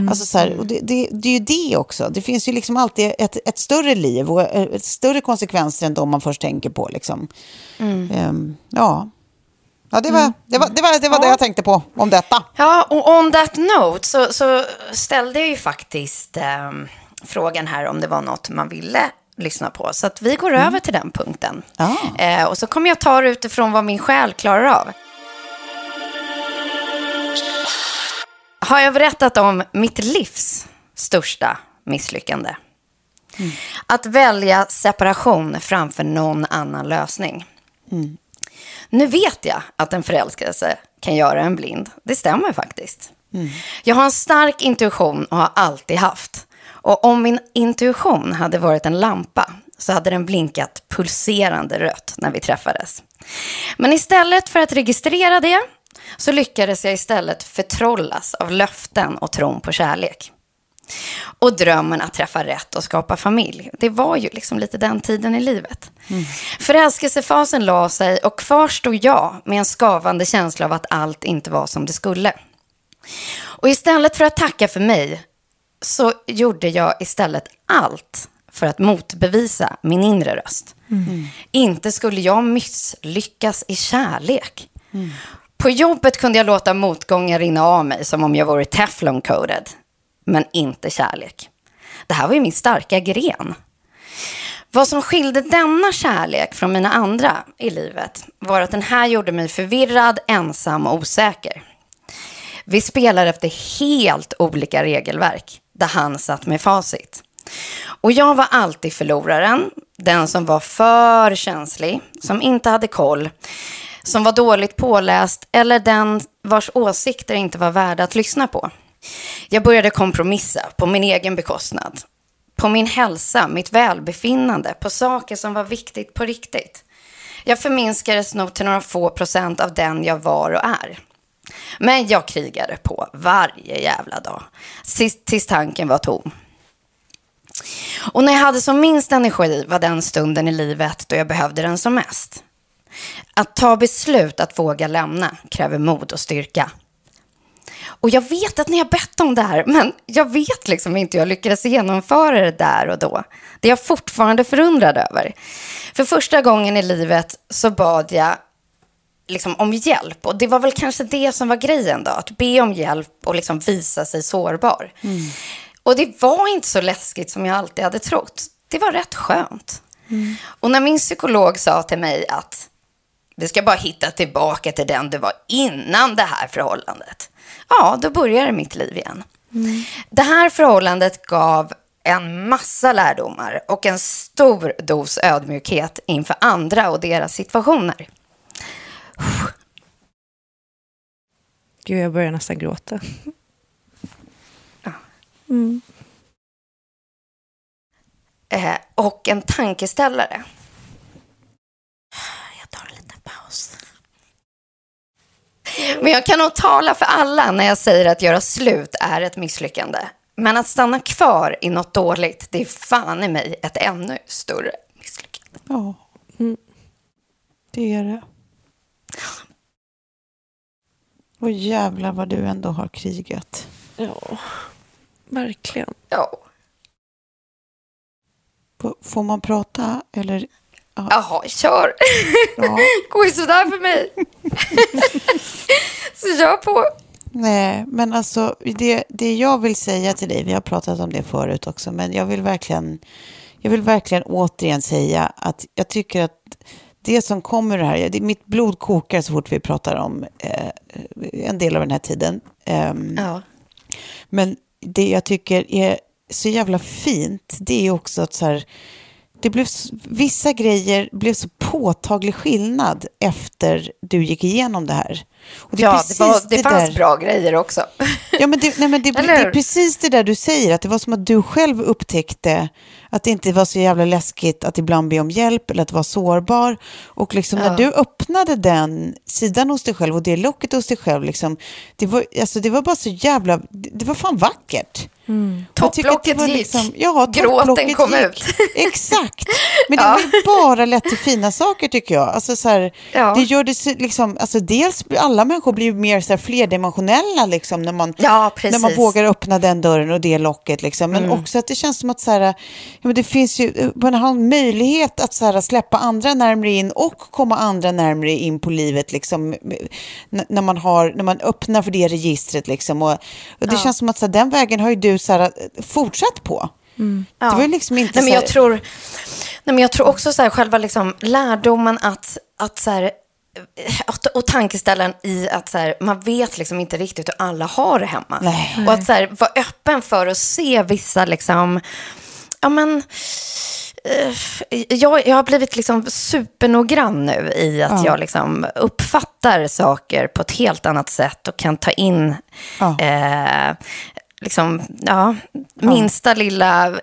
Alltså, så här, och det, det, det är ju det också. Det finns ju liksom alltid ett ett, ett större liv och ett större konsekvenser än de man först tänker på. Liksom. Mm. Um, ja. Ja, det var, mm. det var, det var, det, var ja. det jag tänkte på om detta. Ja, och on that note så, så ställde jag ju faktiskt eh, frågan här om det var något man ville lyssna på. Så att vi går mm. över till den punkten. Ah. Eh, och så kommer jag ta det utifrån vad min själ klarar av. Har jag berättat om mitt livs största misslyckande? Mm. Att välja separation framför någon annan lösning. Mm. Nu vet jag att en förälskelse kan göra en blind. Det stämmer faktiskt. Mm. Jag har en stark intuition och har alltid haft. Och om min intuition hade varit en lampa så hade den blinkat pulserande rött när vi träffades. Men istället för att registrera det så lyckades jag istället förtrollas av löften och tron på kärlek. Och drömmen att träffa rätt och skapa familj. Det var ju liksom lite den tiden i livet. Mm. Förälskelsefasen la sig och kvar stod jag med en skavande känsla av att allt inte var som det skulle. Och istället för att tacka för mig så gjorde jag istället allt för att motbevisa min inre röst. Mm. Inte skulle jag misslyckas i kärlek. Mm. På jobbet kunde jag låta motgångar rinna av mig som om jag vore teflon-coded men inte kärlek. Det här var ju min starka gren. Vad som skilde denna kärlek från mina andra i livet var att den här gjorde mig förvirrad, ensam och osäker. Vi spelar efter helt olika regelverk, där han satt med facit. Och jag var alltid förloraren, den som var för känslig, som inte hade koll, som var dåligt påläst eller den vars åsikter inte var värda att lyssna på. Jag började kompromissa på min egen bekostnad. På min hälsa, mitt välbefinnande, på saker som var viktigt på riktigt. Jag förminskades nog till några få procent av den jag var och är. Men jag krigade på varje jävla dag. Tills, tanken var tom. Och när jag hade som minst energi var den stunden i livet då jag behövde den som mest. Att ta beslut att våga lämna kräver mod och styrka. Och jag vet att ni har bett om det här, men jag vet liksom inte hur jag lyckades genomföra det där och då. Det är jag fortfarande förundrad över. För första gången i livet så bad jag liksom om hjälp. Och det var väl kanske det som var grejen då, att be om hjälp och liksom visa sig sårbar. Mm. Och det var inte så läskigt som jag alltid hade trott. Det var rätt skönt. Mm. Och när min psykolog sa till mig att du ska bara hitta tillbaka till den du var innan det här förhållandet. Ja, då började mitt liv igen. Mm. Det här förhållandet gav en massa lärdomar och en stor dos ödmjukhet inför andra och deras situationer. Gud, jag börjar nästan gråta. Mm. Eh, och en tankeställare. Jag tar en liten paus. Men jag kan nog tala för alla när jag säger att göra slut är ett misslyckande. Men att stanna kvar i något dåligt, det är fan i mig ett ännu större misslyckande. Ja, mm. det är det. Och jävlar vad du ändå har krigat. Ja, verkligen. Ja. Får man prata eller? Jaha, kör. Ja. Går ju sådär för mig. Så kör på. Nej, men alltså det, det jag vill säga till dig, vi har pratat om det förut också, men jag vill verkligen, jag vill verkligen återigen säga att jag tycker att det som kommer det här, det, mitt blod kokar så fort vi pratar om eh, en del av den här tiden. Um, ja. Men det jag tycker är så jävla fint, det är också att så här, det blev, vissa grejer blev så påtaglig skillnad efter du gick igenom det här. Det ja, det, var, det, det fanns där. bra grejer också. Ja, men, det, nej, men det, det, är precis det där du säger, att det var som att du själv upptäckte att det inte var så jävla läskigt att ibland be om hjälp eller att vara sårbar. Och liksom ja. när du öppnade den sidan hos dig själv och det locket hos dig själv, liksom, det, var, alltså, det var bara så jävla, det var fan vackert. Mm. Topplocket gick, liksom, ja, gråten kom gick. ut. Exakt, men det ja. var bara lätt till fina saker tycker jag. Alltså, så här, ja. Det gör det liksom, alltså, dels alla människor blir mer så här, flerdimensionella liksom, när, man, ja, när man vågar öppna den dörren och det locket. Liksom. Men mm. också att det känns som att så här, ja, det finns ju, man har en möjlighet att så här, släppa andra närmare in och komma andra närmare in på livet. Liksom, när, man har, när man öppnar för det registret. Liksom, och, och det känns som att så här, den vägen har ju du så här, fortsatt på. Mm. Det var liksom inte nej, men jag tror, nej, men jag tror också så här, själva liksom, lärdomen att, att så här, och tankeställaren i att så här, man vet liksom inte riktigt hur alla har det hemma. Nej. Och att så här, vara öppen för att se vissa, liksom, ja men, eh, jag, jag har blivit liksom supernoggrann nu i att ja. jag liksom uppfattar saker på ett helt annat sätt och kan ta in ja. eh, liksom, ja, minsta lilla eh,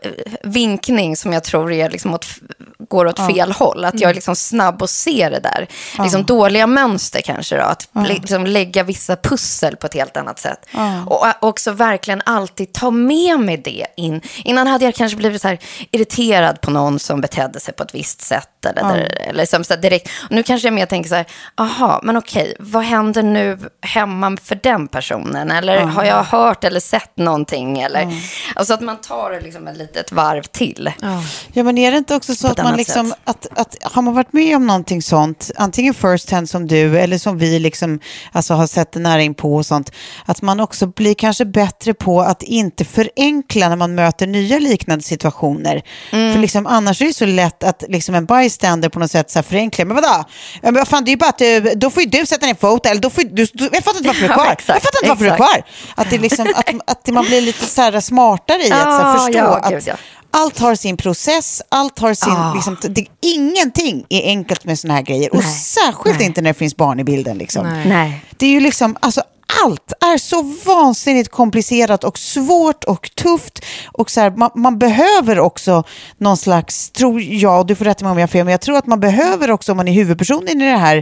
vinkning som jag tror är liksom åt, går åt ja. fel håll. Att jag är mm. liksom snabb och ser det där. Ja. Liksom dåliga mönster kanske då. Att ja. liksom lägga vissa pussel på ett helt annat sätt. Och också verkligen alltid ta med mig det in. Innan hade jag kanske blivit så irriterad på någon som betedde sig på ett visst sätt. Eller, ja. eller som så direkt. Och nu kanske jag mer tänker så här, aha, men okej, vad händer nu hemma för den personen? Eller har jag hört eller sett någonting? Eller, mm. Alltså att man tar liksom ett litet varv till. Ja, ja men är det inte också så att man liksom, att, att, har man varit med om någonting sånt, antingen first hand som du eller som vi liksom, alltså har sett det nära in på och sånt, att man också blir kanske bättre på att inte förenkla när man möter nya liknande situationer. Mm. För liksom, annars är det så lätt att liksom en bystander på något sätt så här förenklar, men vadå? Men vad fan, det är ju bara att du, då får ju du sätta ner foten, eller då får du, du, jag fattar inte varför du är kvar. Ja, jag fattar inte varför exakt. du är kvar. Att, det liksom, att, att man blir lite så här smartare i att ah, förstå ja, att gud, ja. allt har sin process, allt har sin... Ah. Liksom, det, ingenting är enkelt med såna här grejer. Nej. Och särskilt Nej. inte när det finns barn i bilden. Liksom. Nej. Det är ju liksom, alltså, allt är så vansinnigt komplicerat och svårt och tufft. Och så här, man, man, behöver också någon slags, tror jag, du får rätta mig om jag har fel, men jag tror att man behöver också, om man är huvudpersonen i det här,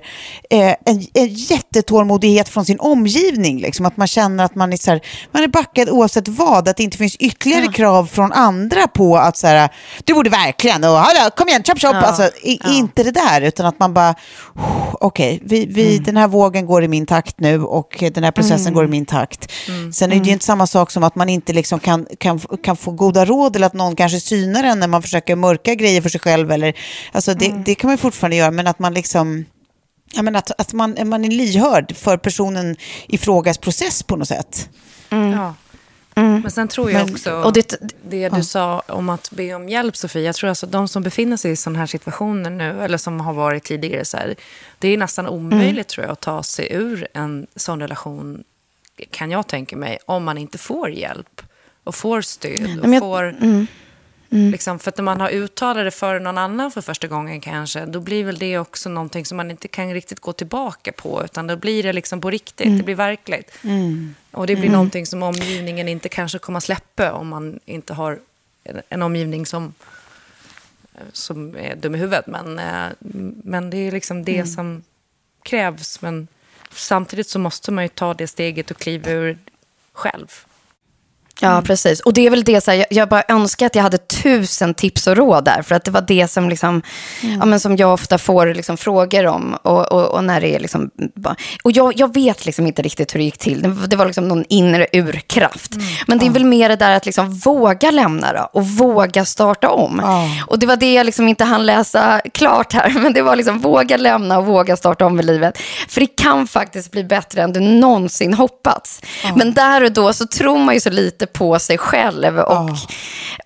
eh, en, en jättetålmodighet från sin omgivning. Liksom. Att man känner att man är, så här, man är backad oavsett vad, att det inte finns ytterligare ja. krav från andra på att så här, du borde verkligen, och, hallå, kom igen, chop chop. Ja. Alltså, i, ja. Inte det där, utan att man bara, okej, okay, vi, vi, mm. den här vågen går i min takt nu och den här processen mm. går i min takt. Mm. Sen är det ju mm. inte samma sak som att man inte liksom kan, kan, kan få goda råd eller att någon kanske synar en när man försöker mörka grejer för sig själv. Eller, alltså det, mm. det kan man ju fortfarande göra, men att man liksom... Ja, men att, att man, man är lyhörd för personen i frågas process på något sätt. Mm. Ja. Mm. Men sen tror jag Men, också, och det, det ja. du sa om att be om hjälp Sofie, jag tror alltså de som befinner sig i sådana här situationer nu, eller som har varit tidigare, så här, det är nästan omöjligt mm. tror jag att ta sig ur en sån relation, kan jag tänka mig, om man inte får hjälp och får stöd och jag, får... Mm. Mm. Liksom, för att när man har uttalat det för någon annan för första gången kanske, då blir väl det också någonting som man inte kan riktigt gå tillbaka på, utan då blir det liksom på riktigt, mm. det blir verkligt. Mm. Och det blir mm. någonting som omgivningen inte kanske kommer släppa om man inte har en, en omgivning som, som är dum i huvudet. Men, eh, men det är liksom det mm. som krävs. Men samtidigt så måste man ju ta det steget och kliva ur själv. Ja, mm. precis. Och det är väl det, så här, jag, jag, bara önskar att jag hade tusen tips och råd där. För att det var det som, liksom, mm. ja, men som jag ofta får liksom, frågor om. Och, och, och, när det är liksom, och jag, jag vet liksom inte riktigt hur det gick till. Det, det var liksom någon inre urkraft. Mm. Men det är väl mer det där att liksom våga lämna då, och våga starta om. Oh. Och det var det jag liksom inte hann läsa klart här. Men det var liksom våga lämna och våga starta om i livet. För det kan faktiskt bli bättre än du någonsin hoppats. Men där och då så tror man ju så lite lite på sig själv. Och, oh.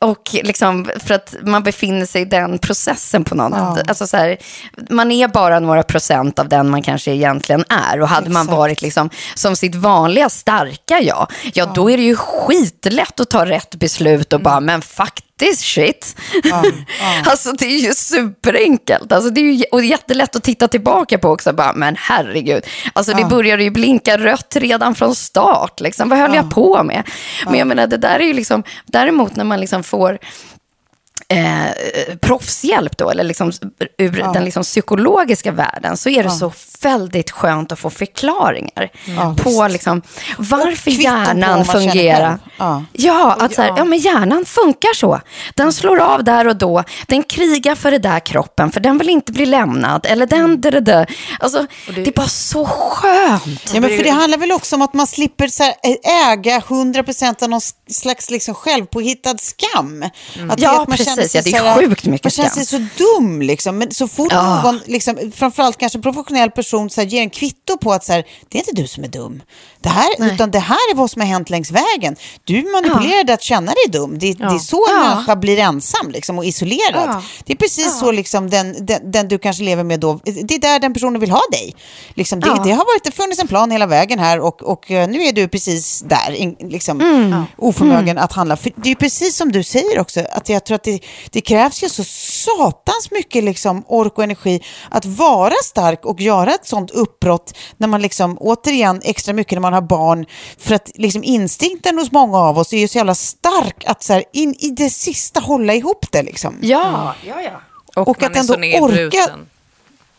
och liksom, för att man befinner sig i den processen på något oh. alltså så här, Man är bara några procent av den man kanske egentligen är. Och hade Exakt. man varit liksom, som sitt vanliga starka jag, ja oh. då är det ju skitlätt att ta rätt beslut och mm. bara, men fuck this shit. Ja, ja. alltså det är ju superenkelt. Alltså, det är ju och jättelätt att titta tillbaka på också. Bara, men herregud, alltså, det började ju blinka rött redan från start. Liksom. Vad höll jag på med? Men jag menar, det där är ju liksom, däremot när man liksom får eh, proffshjälp då, eller liksom ur ja. den liksom psykologiska världen, så är det ja. så väldigt skönt att få förklaringar ja, på liksom, varför hjärnan fungerar. Ja, att så här, ja, men hjärnan funkar så. Den slår av där och då. Den krigar för det där kroppen, för den vill inte bli lämnad. Eller den, mm. det, det. Alltså, det, det, är bara så skönt. Ja, men för det handlar väl också om att man slipper så här, äga 100% av någon slags liksom självpåhittad skam. Mm. Att, ja, att man precis. Ja, det är sjukt mycket Man känner sig så dum, liksom. men så fort ja. någon, liksom, framförallt kanske professionell person, så här, ger en kvitto på att så här, det är inte du som är dum. Det här, utan det här är vad som har hänt längs vägen. Du manipulerade ja. att känna dig dum. Det, ja. det är så en ja. människa blir ensam liksom, och isolerad. Ja. Det är precis så liksom, den, den, den, du kanske lever med då, det är där den personen vill ha dig. Liksom, det, det, har varit, det funnits en plan hela vägen här och, och eh, nu är du precis där, liksom, mm. oförmögen mm. att handla. För det är precis som du säger också, att jag tror att det, det krävs ju så satans mycket liksom, ork och energi att vara stark och göra ett sånt uppbrott när man liksom, återigen, extra mycket när man har barn. För att liksom instinkten hos många av oss är ju så jävla stark att så här, in i det sista hålla ihop det. Liksom. Ja, ja, ja. Och, och att ändå orka.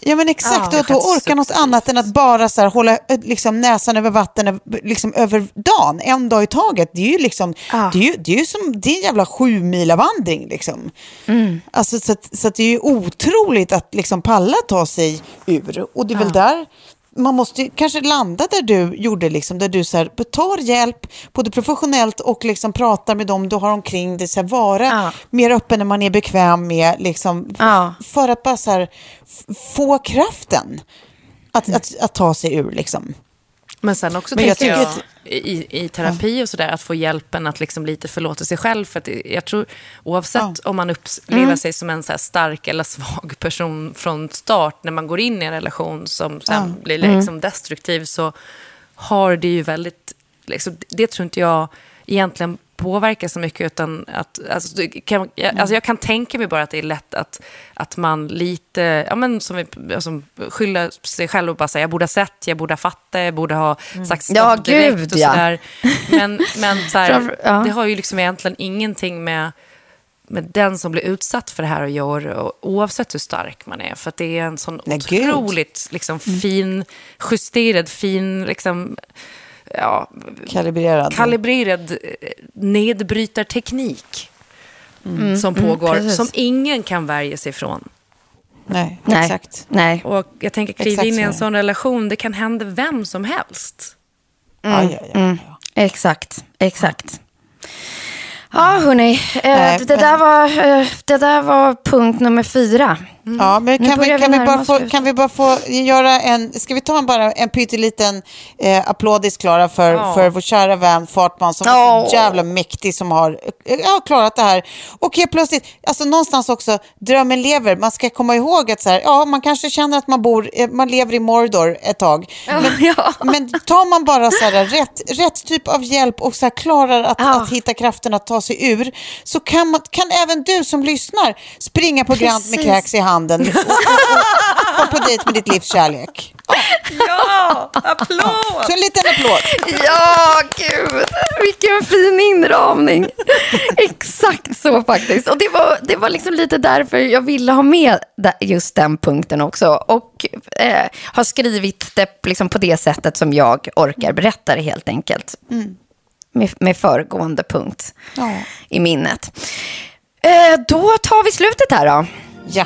Ja men exakt, ja, och att då orka något annat än att bara så här, hålla eh, liksom, näsan över vatten liksom, över dagen, en dag i taget. Det är ju, liksom, ja. det är ju, det är ju som det är en jävla sju mila vandring. Liksom. Mm. Alltså, så, att, så att det är ju otroligt att liksom, palla ta sig ur. Och det är ja. väl där man måste kanske landa där du gjorde, liksom, där du så här, tar hjälp, både professionellt och liksom pratar med dem du har omkring dig. Så här, vara ja. mer öppen när man är bekväm med, liksom, ja. för att bara så här, få kraften att, mm. att, att, ta sig ur. Liksom. Men sen också Men jag tänker jag, i, i terapi och sådär, att få hjälpen att liksom lite förlåta sig själv. För att jag tror, oavsett ja. om man upplever mm. sig som en så stark eller svag person från start, när man går in i en relation som sen ja. blir liksom mm. destruktiv, så har det ju väldigt... Liksom, det tror inte jag egentligen påverka så mycket. Utan att, alltså, kan, jag, alltså, jag kan tänka mig bara att det är lätt att, att man lite, ja men som alltså, skyller sig själv och bara säga jag borde ha sett, jag borde ha fattat, jag borde ha sagt stopp Ja, direkt gud, och ja. sådär. Men, men så här, ja. det har ju liksom egentligen ingenting med med den som blir utsatt för det här att göra, oavsett hur stark man är. För det är en sån Nej, otroligt liksom, fin, justerad, fin, liksom, ja, Kalibrerad. kalibrerad eh, nedbrytarteknik som pågår, precis. som ingen kan värja sig från. Nej, Nej. exakt. Nej. Och jag tänker, kliva in i en sån relation, det kan hända vem som helst. Ja, ja, ja, Mm. ja. Exakt, exakt. Ja, hörni. Eh, det, där var, eh, det där var punkt nummer fyra. Ja, men kan vi, kan, vi bara få, kan vi bara få göra en, ska vi ta en, bara en pytteliten eh, applådis Klara för, Ja. för vår kära vän Fartman som är Ja. så jävla mäktig som har, eh, har klarat det här. Och helt plötsligt, alltså någonstans också, drömmen lever. Man ska komma ihåg att så här, ja, man kanske känner att man bor, eh, man lever i Mordor ett tag. Men, ja. men tar man bara så här, rätt, rätt typ av hjälp och så här, klarar att, Ja. att hitta kraften att ta sig ur, så kan, man, kan även du som lyssnar springa på Grant med kräks i handen och, och på dejt med ditt livs kärlek. Ja, applåd! Så en liten applåd. Ja, gud. Vilken fin inramning. Exakt så faktiskt. Och det var, det var liksom lite därför jag ville ha med just den punkten också. Och eh, har skrivit det liksom på det sättet som jag orkar berätta det helt enkelt. Med, med föregående punkt Ja. i minnet. Eh, då tar vi slutet här då. Ja.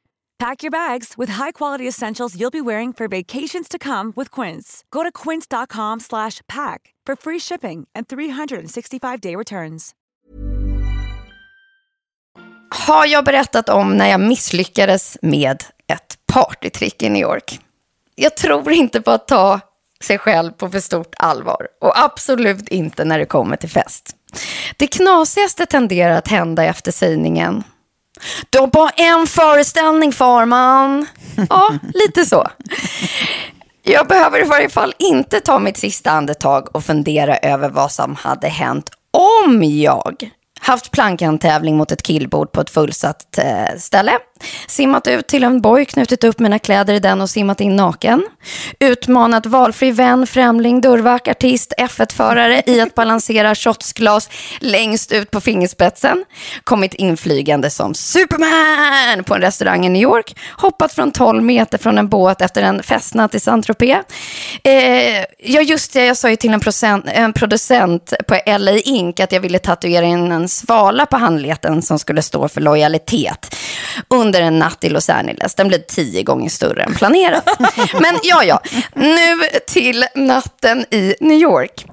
Pack your bags with high-quality essentials you'll be wearing for vacations to come with Quince. Go to quince.com slash pack for free shipping and 365-day returns. har jag berättat om när jag misslyckades med ett partytrick i New York. Jag tror inte på att ta sig själv på för stort allvar och absolut inte när det kommer till fest. Det knasigaste tenderar att hända efter sägningen. Du har bara en föreställning, farman. Ja, lite så. Jag behöver i varje fall inte ta mitt sista andetag och fundera över vad som hade hänt om jag haft plankantävling mot ett killbord på ett fullsatt eh, ställe, simmat ut till en boj, knutit upp mina kläder i den och simmat in naken, utmanat valfri vän, främling, dörrvakt, artist, F1-förare i att balansera shotsglas längst ut på fingerspetsen, kommit inflygande som Superman på en restaurang i New York, hoppat från 12 meter från en båt efter en festnatt i Saint-Tropez. Eh, ja, just det, jag sa ju till en, procent, en producent på LA Ink att jag ville tatuera in en svala på handleden som skulle stå för lojalitet under en natt i Los Angeles. Den blev tio gånger större än planerat. Men ja, ja, nu till natten i New York.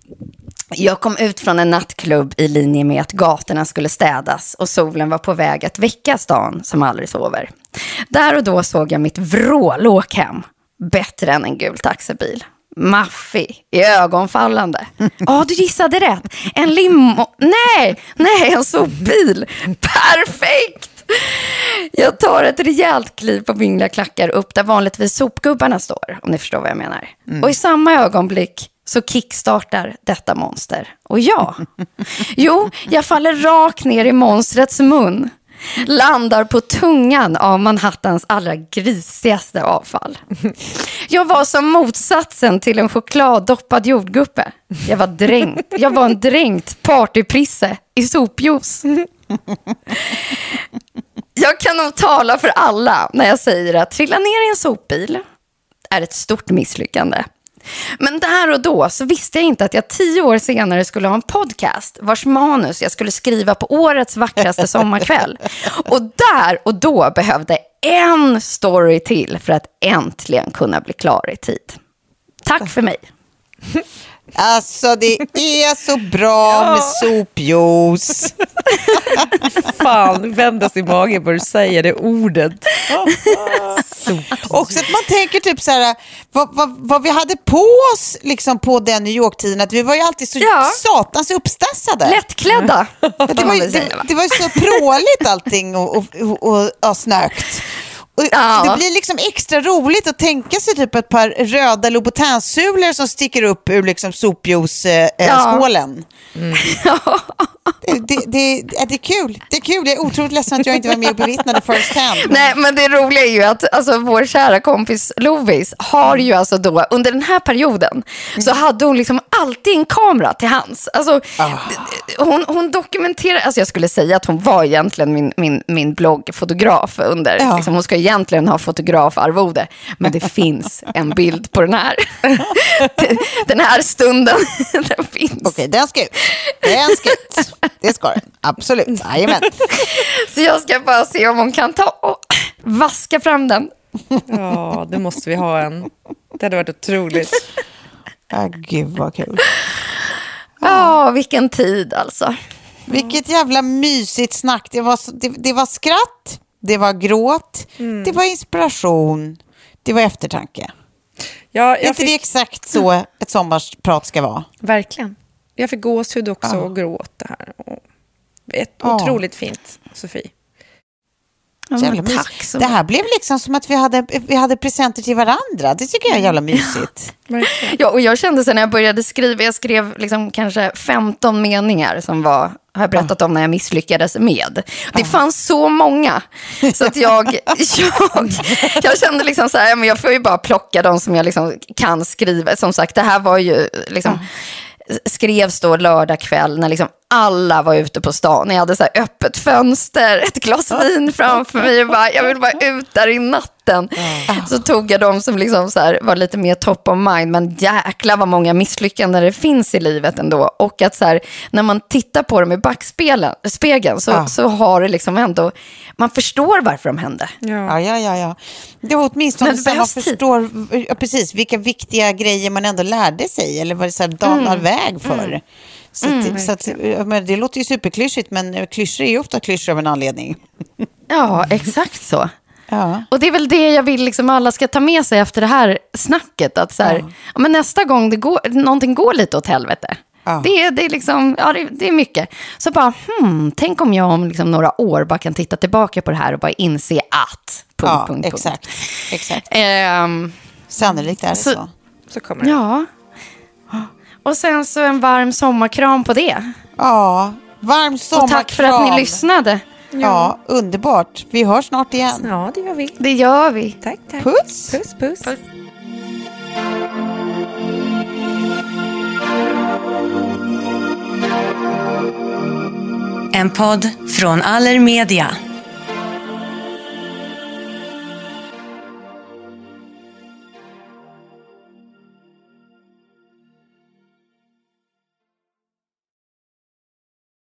Jag kom ut från en nattklubb i linje med att gatorna skulle städas och solen var på väg att väcka stan som aldrig sover. Där och då såg jag mitt vrålåk hem, bättre än en gul taxibil. Maffig, ögonfallande. Ja, du gissade rätt. En limo... Nej, nej, en sopbil. Perfekt! Jag tar ett rejält kliv på min lilla klackar upp där vanligtvis sopgubbarna står, om ni förstår vad jag menar. Och i samma ögonblick så kickstartar detta monster. Och ja, jo, jag faller rakt ner i monstrets mun. Landar på tungan av Manhattans allra grisigaste avfall. Jag var som motsatsen till en chokladdoppad jordgubbe. Jag var dränkt. Jag var en dränkt partyprisse i sopjuice. Jag kan nog tala för alla när jag säger att trilla ner i en sopbil är ett stort misslyckande. Men där och då så visste jag inte att jag tio år senare skulle ha en podcast vars manus jag skulle skriva på årets vackraste sommarkväll. Och där och då behövde en story till för att äntligen kunna bli klar i tid. Tack för mig. Alltså det är så bra med sopjuice. Fan, vändas i magen när du säger det ordet. Också att man tänker typ så här, vad, vad, vad vi hade på oss liksom på den New York-tiden, att vi var ju alltid så Ja. satans uppstassade. Lättklädda. Det var, ju- det, det var ju så pråligt allting och, och, och, och snökt. Ja. Det blir liksom extra roligt att tänka sig typ ett par röda Louboutin-sulor som sticker upp ur liksom sopjuice-skålen. Det, det, det, det är kul. Det är kul. Jag är otroligt ledsen att jag inte var med och bevittnade first hand. Nej, men det roliga är ju att alltså, vår kära kompis Lovis har ju alltså då, under den här perioden, så hade hon liksom alltid en kamera till hands. Alltså, hon, hon dokumenterar, alltså jag skulle säga att hon var egentligen min, min, min bloggfotograf under, Ja. liksom, hon ska egentligen ha fotografarvode, men det finns en bild på den här. den här stunden, den finns. Okej, den ska ut. Den ska ut. Det ska den. Absolut. Jajamän. Så jag ska bara se om hon kan ta och vaska fram den. Ja, det måste vi ha en. Det hade varit otroligt. Ah, gud vad kul. Ja, vilken tid alltså. Vilket jävla mysigt snack. Det var, det, det var skratt, det var gråt, det var inspiration, det var eftertanke. Ja, Är inte det fick, exakt så ett sommarprat ska vara? verkligen. Jag fick gåshud också och gråt det här. Och ett, Ja. Otroligt fint, Sofie. Ja, Jävla tack så Det här blev liksom som att vi hade, vi hade presenter till varandra. Det tycker jag är jävla mysigt. Ja, och jag kände sen när jag började skriva, jag skrev liksom kanske 15 meningar som var, har jag berättat om när jag misslyckades med. Det fanns så många. Så att jag, jag, jag kände liksom så här, men jag får ju bara plocka de som jag liksom kan skriva. Som sagt, det här var ju liksom, skrevs då lördag kväll när liksom alla var ute på stan. Jag hade så öppet fönster, ett glas vin framför mig och bara, jag vill bara ut där i natten. Så tog jag de som liksom så här var lite mer top of mind, men jäkla vad många misslyckanden det finns i livet ändå. Och att så här, när man tittar på dem i backspegeln spegeln, så, så har det liksom ändå, man förstår varför de hände. Ja, ja, ja. ja. Det var åtminstone Men det så man förstår ja, precis, vilka viktiga grejer man ändå lärde sig eller vad det så här danar Mm. väg för. Så, att, så att, men det låter ju superklyschigt, men klyschor är ju ofta klyschor av en anledning. Ja, exakt så. Ja. Och det är väl det jag vill liksom alla ska ta med sig efter det här snacket. Att så här, ja. men nästa gång det går, någonting går lite åt helvete. Ja. Det, är, det, är liksom, ja, det, det är mycket. Så bara, hmm, tänk om jag om liksom några år bara kan titta tillbaka på det här och bara inse att... Punkt, Ja, punkt, punkt. exakt. exakt. Ehm, Sannolikt är det så. Så- Så kommer det. ja. Och sen så en varm sommarkram på det. Ja, varm Och sommarkram. tack för att ni lyssnade. Ja, underbart. Vi hörs snart igen. Ja, det gör vi. Det gör vi. Tack, tack. Puss! Puss, puss. En podd från Allermedia.